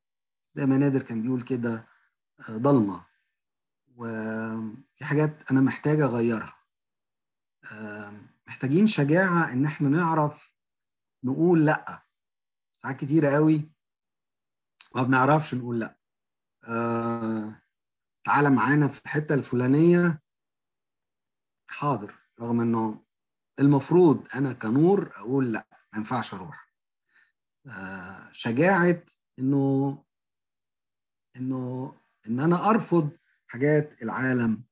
زي ما نادر كان بيقول كده ضلمة. وفي حاجات أنا محتاج أغيرها. محتاجين شجاعة إن إحنا نعرف نقول لأ. ساعات كتيرة قوي ما بنعرفش نقول لا. آه تعالى معانا في الحتة الفلانية. حاضر رغم إنه المفروض أنا كنور أقول لا ما ينفعش أروح. آه شجاعة إنه إنه إن أنا أرفض حاجات العالم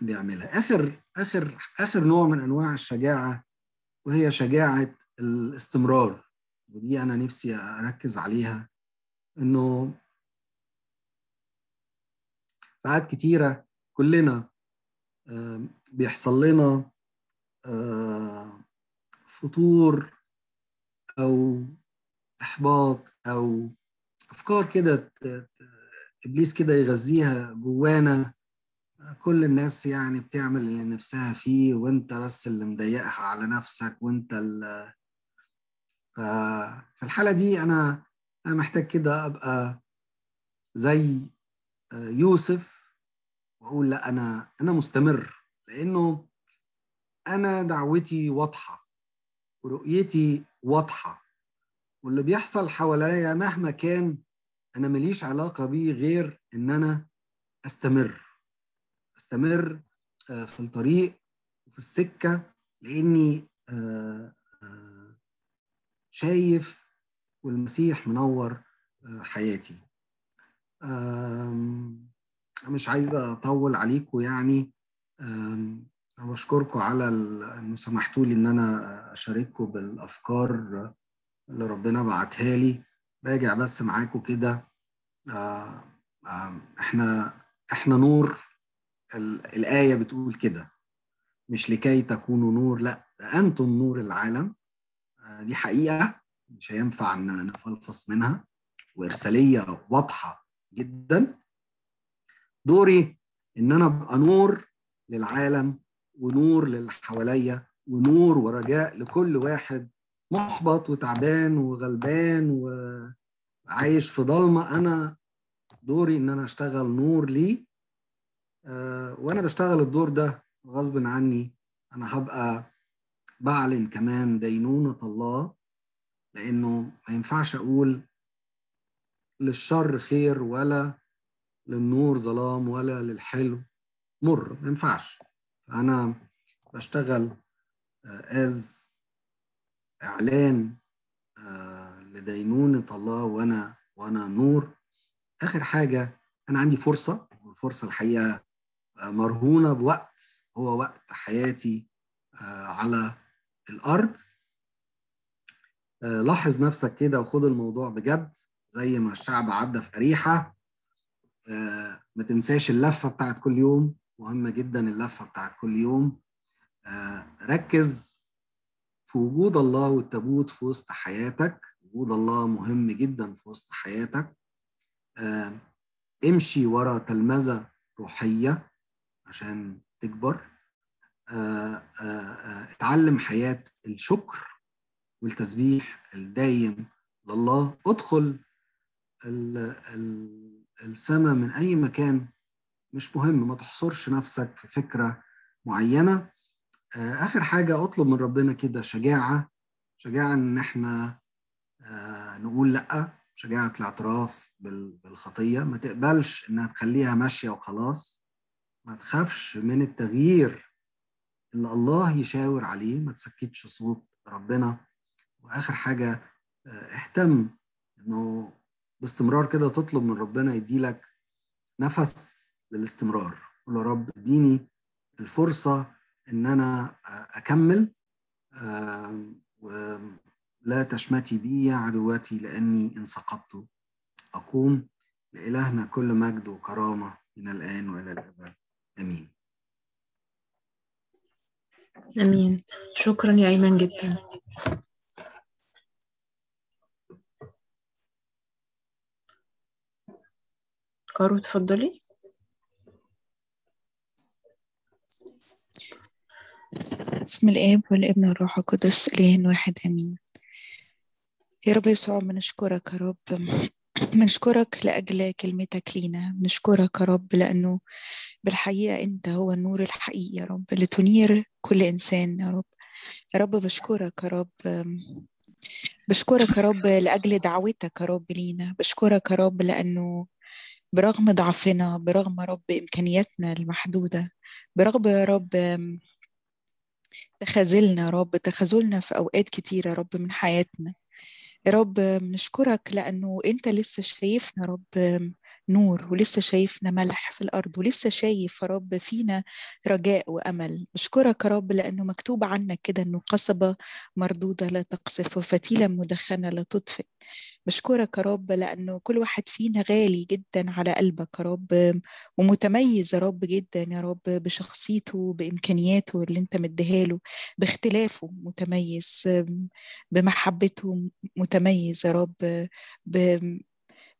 بيعملها. آخر آخر آخر نوع من أنواع الشجاعة وهي شجاعة الاستمرار. ودي أنا نفسي أركز عليها. إنه ساعات كتيرة كلنا بيحصل لنا فتور أو إحباط أو أفكار كده إبليس كده يغذيها جوانا. كل الناس يعني بتعمل اللي نفسها فيه وأنت بس اللي مضايقها على نفسك وأنت اللي في الحالة دي أنا أنا محتاج كده أبقى زي يوسف وأقول لا أنا أنا مستمر لأنه أنا دعوتي واضحة ورؤيتي واضحة واللي بيحصل حواليا مهما كان أنا ماليش علاقة بيه غير إن أنا أستمر. أستمر في الطريق وفي السكة لأني شايف والمسيح منور حياتي. مش عايزه أطول عليكم يعني. بشكركم على إنه سمحتوا لي إن أنا أشارككم بالأفكار اللي ربنا بعتها لي. راجع بس معاكم كده. آه، آه، إحنا إحنا نور. ال- الآية بتقول كده. مش لكي تكونوا نور لأ ده أنتم نور العالم. آه، دي حقيقة. مش هينفع إن نفلفص منها وإرسالية واضحة جدا. دوري إن أنا أبقى نور للعالم ونور للي حواليا ونور ورجاء لكل واحد. محبط وتعبان وغلبان وعايش في ضلمة أنا دوري إن أنا أشتغل نور ليه آه، وأنا بشتغل الدور ده غصب عني. أنا هبقى بعلن كمان دينونة الله. لأنه ما ينفعش أقول للشر خير ولا للنور ظلام ولا للحلو. مر ما ينفعش. أنا بشتغل از إعلان آه، لدينونة الله وأنا وأنا نور. آخر حاجة أنا عندي فرصة والفرصة الحقيقة آه، مرهونة بوقت. هو وقت حياتي آه، على الأرض. آه، لاحظ نفسك كده وخد الموضوع بجد زي ما الشعب عدى في أريحة. آه، ما تنساش اللفة بتاعت كل يوم مهمة جدا اللفة بتاعت كل يوم. آه، ركز في وجود الله والتابوت في وسط حياتك. وجود الله مهم جدا في وسط حياتك. آه، امشي ورا تلمذة روحية عشان تكبر. آه، آه، آه، اتعلم حياة الشكر. والتسبيح الدايم لله. ادخل السماء من أي مكان مش مهم ما تحصرش نفسك في فكرة معينة. آه، آخر حاجة أطلب من ربنا كده شجاعة. شجاعة إن إحنا آه، نقول لأ. شجاعة الاعتراف بال- بالخطية. ما تقبلش إنها تخليها ماشية وخلاص. ما تخافش من التغيير اللي الله يشاور عليه. ما تسكتش صوت ربنا. وآخر حاجة آه، اهتم إنه باستمرار كده تطلب من ربنا يديلك نفس للاستمرار. قول يا رب اديني الفرصة إن أنا أكمل آه، ولا تشمتي بي يا عدوتي لأني إن سقطت. أقوم لإلهنا كل مجد وكرامة من الآن وإلى الأبد. آمين. أمين. شكرا يا أيمن جدا. كارو تفضلي بسم الآب والابن والروح القدس إله واحد آمين. يا رب يسوع بنشكرك يا رب. بنشكرك لأجل كلمتك لينا. بنشكرك يا رب لأنه بالحقيقة أنت هو النور الحقيقي يا رب اللي تنير كل إنسان يا رب. يا رب بشكرك يا رب. بشكرك يا رب لأجل دعوتك يا رب لينا. بشكرك يا رب لأنه برغم ضعفنا برغم رب إمكانياتنا المحدودة برغم رب تخاذلنا رب تخاذلنا في أوقات كتيرة رب من حياتنا. يا رب بنشكرك لأنه أنت لسه شايفنا رب نور ولسه شايفنا ملح في الأرض ولسه شايف يا رب فينا رجاء وأمل. بشكرك يا رب لأنه مكتوب عنك كده أنه قصبة مردودة لا تقصف وفتيلة مدخنة لا تطفئ. بشكرك يا رب لأنه كل واحد فينا غالي جدا على قلبك يا رب ومتميز يا رب جدا يا رب بشخصيته بإمكانياته اللي أنت مديهاله باختلافه متميز بمحبته متميز يا رب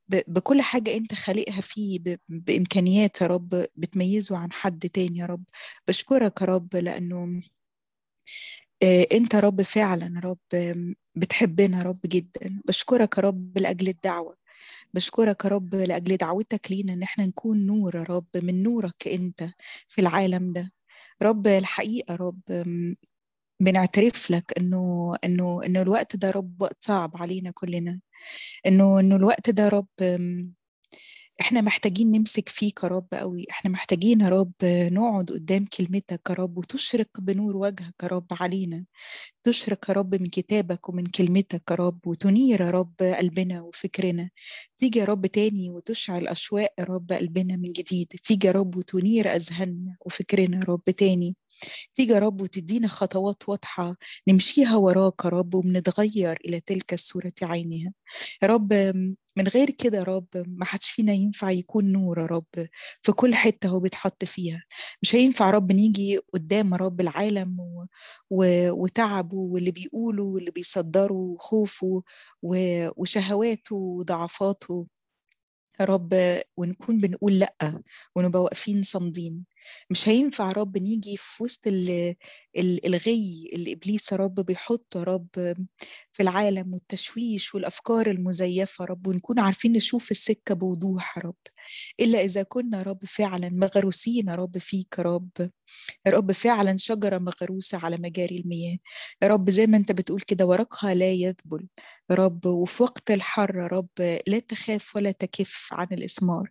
بكل حاجة أنت خالقها فيه بإمكانيات يا رب بتميزه عن حد تاني يا رب. بشكرك يا رب لأنه أنت رب فعلا رب بتحبنا رب جدا. بشكرك يا رب لأجل الدعوة. بشكرك يا رب لأجل دعوتك لينا إن إحنا نكون نور يا رب من نورك أنت في العالم ده. رب الحقيقة رب بنعترف لك إنه إنه إنه الوقت ده رب وقت صعب علينا كلنا. إنه إنه الوقت ده رب إحنا محتاجين نمسك فيك يا رب قوي. إحنا محتاجين يا رب نقعد قدام كلمتك يا رب وتشرق بنور وجهك يا رب علينا. تشرق يا رب من كتابك ومن كلمتك يا رب وتنير يا رب قلبنا وفكرنا. تيجي يا رب تاني وتشعل أشواق يا رب قلبنا من جديد. تيجي يا رب وتنير أذهاننا وفكرنا يا رب تاني. تيجي يا رب وتدينا خطوات واضحة نمشيها وراك يا رب وبنتغير إلى تلك الصورة عينها. يا رب من غير كده يا رب ما حدش فينا ينفع يكون نور يا رب في كل حتة هو بيتحط فيها. مش هينفع يا رب نيجي قدام رب العالم و... و... وتعبه واللي بيقوله واللي بيصدره وخوفه و... وشهواته وضعفاته. يا رب ونكون بنقول لأ ونبقى واقفين صامدين. مش هينفع رب نيجي في وسط ال- ال- الغي اللي إبليس يا رب بيحطه يا رب في العالم والتشويش والأفكار المزيفة يا رب ونكون عارفين نشوف السكة بوضوح يا رب. إلا إذا كنا يا رب فعلا مغروسين يا رب فيك يا رب. يا رب فعلا شجرة مغروسة على مجاري المياه. يا رب زي ما أنت بتقول كده ورقها لا يذبل يا رب وفي وقت الحر يا رب لا تخاف ولا تكف عن الإثمار.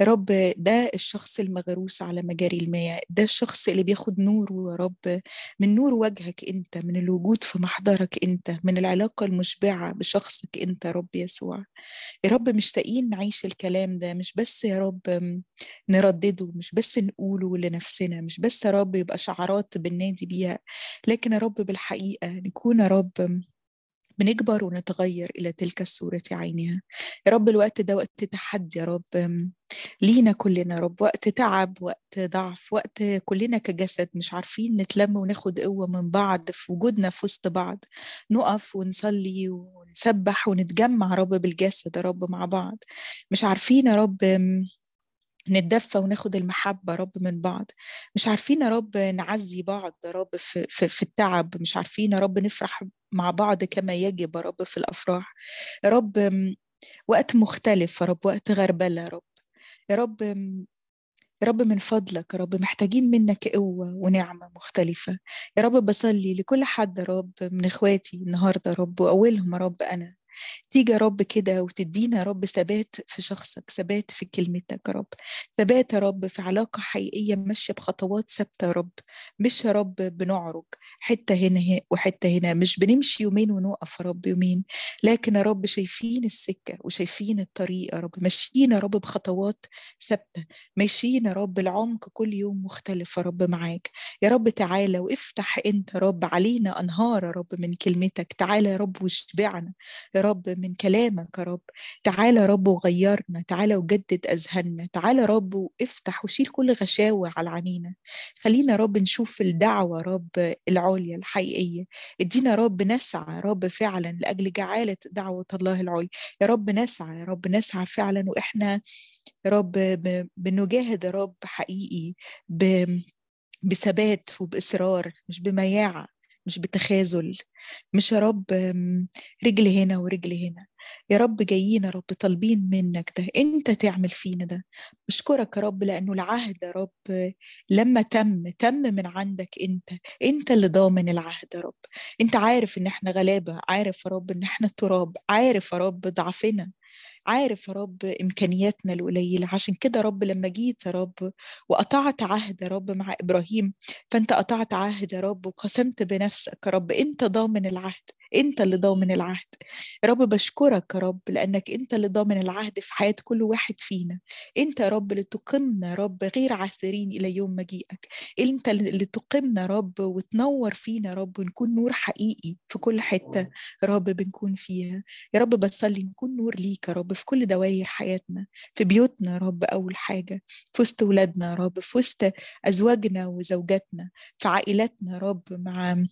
يا رب ده الشخص المغروس على مجاري المياه ده الشخص اللي بياخد نوره يا رب من نور وجهك أنت من الوجود في محضرك أنت من العلاقة المشبعة بشخصك أنت يا رب يسوع. يا رب مشتاقين نعيش الكلام ده مش بس يا رب نردده مش بس نقوله لنفسنا مش بس يا رب يبقى شعارات بننادي بيها لكن يا رب بالحقيقة نكون يا رب بنكبر ونتغير إلى تلك الصورة عينها يا رب الوقت ده وقت تحدي يا رب لينا كلنا رب وقت تعب وقت ضعف وقت كلنا كجسد مش عارفين نتلم وناخد قوة من بعض في وجودنا في وسط بعض. نقف ونصلي ونسبح ونتجمع رب بالجسد يا رب مع بعض. مش عارفين يا رب نتدفى وناخد المحبة رب من بعض. مش عارفين يا رب نعزي بعض يا رب في, في, في التعب. مش عارفين يا رب نفرح مع بعض كما يجب يا رب في الأفراح. يا رب وقت مختلف يا رب وقت غربلة يا رب. يا رب يا رب من فضلك يا رب محتاجين منك قوة ونعمة مختلفة. يا رب بصلي لكل حد يا رب من إخواتي النهاردة يا رب وأولهم يا رب أنا. تيجي يا رب كده وتدينا يا رب ثبات في شخصك ثبات في كلمتك يا رب ثبات يا رب في علاقة حقيقية ماشية بخطوات ثابتة يا رب مش يا رب بنعرج حتة هنا وحتة هنا مش بنمشي يومين ونوقف يا رب يومين لكن يا رب شايفين السكة وشايفين الطريق يا رب ماشيين يا رب بخطوات ثابتة ماشيين يا رب العمق كل يوم مختلف يا رب معاك يا رب تعالى وافتح انت يا رب علينا انهار يا رب من كلمتك تعالى يا رب واشبعنا يا رب من كلامك يا رب تعالى يا رب وغيرنا تعالى وجدد أذهاننا تعالى يا رب وافتح وشيل كل غشاوة على عينينا خلينا يا رب نشوف الدعوة يا رب العليا الحقيقية ادينا يا رب نسعى يا رب فعلا لأجل جعالة دعوة الله العليا يا رب نسعى يا رب نسعى فعلا وإحنا يا رب بنجاهد يا رب حقيقي بثبات وبإصرار مش بمياعة مش بتخاذل مش يا رب رجل هنا ورجل هنا. يا رب جايين يا رب طالبين منك ده انت تعمل فينا ده. بشكرك يا رب لأنه العهد يا رب لما تم تم من عندك انت انت اللي ضامن العهد يا رب. انت عارف ان إحنا غلابة عارف يا رب ان إحنا تراب عارف يا رب ضعفنا. عارف يا رب إمكانياتنا القليلة عشان كده رب لما جيت يا رب وقطعت عهد يا رب مع إبراهيم فأنت قطعت عهد يا رب وقسمت بنفسك يا رب أنت ضامن العهد. انت اللي ضامن العهد يا رب بشكرك يا رب لانك انت اللي ضامن العهد في حياه كل واحد فينا انت يا رب اللي تقمنا يا رب غير عاثرين إلى يوم مجيئك انت اللي تقمنا يا رب وتنور فينا يا رب ونكون نور حقيقي في كل حتة يا رب بنكون فيها يا رب بصلي نكون نور ليك يا رب في كل دوائر حياتنا في بيوتنا يا رب اول حاجة في وسط ولادنا يا رب في وسط ازواجنا وزوجاتنا في عائلاتنا يا رب مع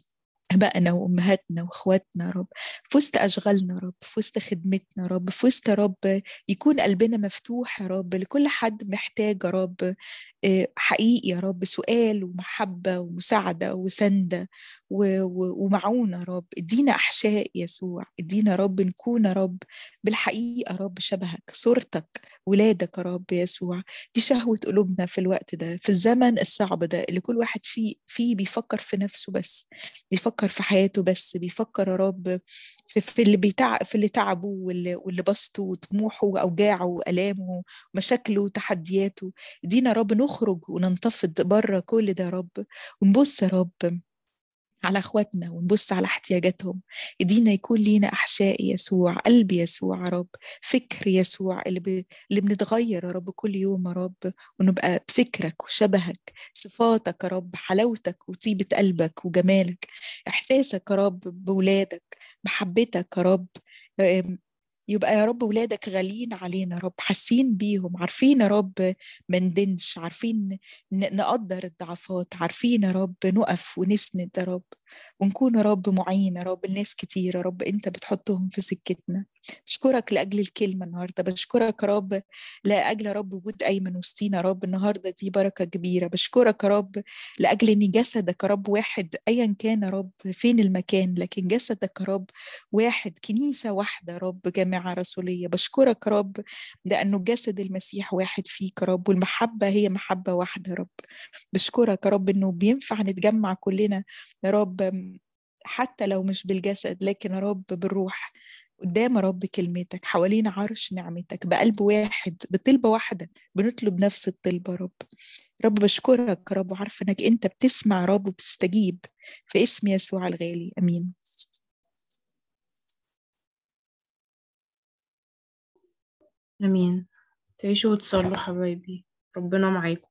أبائنا وأمهاتنا وأخواتنا يا رب في وسط أشغالنا يا رب في وسط خدمتنا رب في وسط رب يكون قلبنا مفتوح يا رب لكل حد محتاج يا رب حقيقي يا رب سؤال ومحبة ومساعدة وسندة ومعونة يا رب إدينا أحشاء يسوع إدينا رب نكون يا رب بالحقيقة يا رب شبهك صورتك ولادك يا رب يسوع. دي شهوة قلوبنا في الوقت ده في الزمن الصعب ده اللي كل واحد فيه فيه بيفكر في نفسه بس بيفكر بيفكر في حياته بس بيفكر يا رب في, في اللي بيتع في اللي تعبه واللي, واللي بسطه وطموحه وأوجاعه وألامه ومشاكله وتحدياته. دينا يا رب نخرج وننتفض بره كل ده يا رب. ونبص يا رب على أخواتنا ونبص على احتياجاتهم. ادينا يكون لينا أحشاء يسوع قلب يسوع يا رب فكر يسوع اللي, ب... اللي بنتغير يا رب كل يوم يا رب ونبقى بفكرك وشبهك صفاتك يا رب حلاوتك وطيبة قلبك وجمالك إحساسك يا رب بولادك محبتك يا رب يبقى يا رب ولادك غاليين علينا يا رب حاسين بيهم عارفين يا رب ما ندنش عارفين نقدر الضعفات عارفين يا رب نقف ونسند يا رب. ونكون رب معين يا رب لناس كتير يا رب انت بتحطهم في سكتنا بشكرك لاجل الكلمة النهارده بشكرك يا رب لاجل يا رب وجود ايمن وسطينا يا رب النهارده دي بركه كبيره بشكرك يا رب لاجل ان جسدك يا رب واحد ايا كان يا رب فين المكان لكن جسدك يا رب واحد كنيسه واحدة يا رب جامعه رسوليه بشكرك يا رب لأنه جسد المسيح واحد فيك يا رب والمحبه هي محبه واحدة يا رب بشكرك يا رب انه بينفع نتجمع كلنا يا رب حتى لو مش بالجسد لكن رب بالروح. قدام رب كلمتك حوالين عرش نعمتك بقلب واحد بطلبة واحدة بنطلب نفس الطلبة رب. رب بشكرك رب وعارفة إنك أنت بتسمع رب وبتستجيب في اسم يسوع الغالي. آمين. آمين. تعيشوا وتصلوا حبايبي. ربنا معاكم.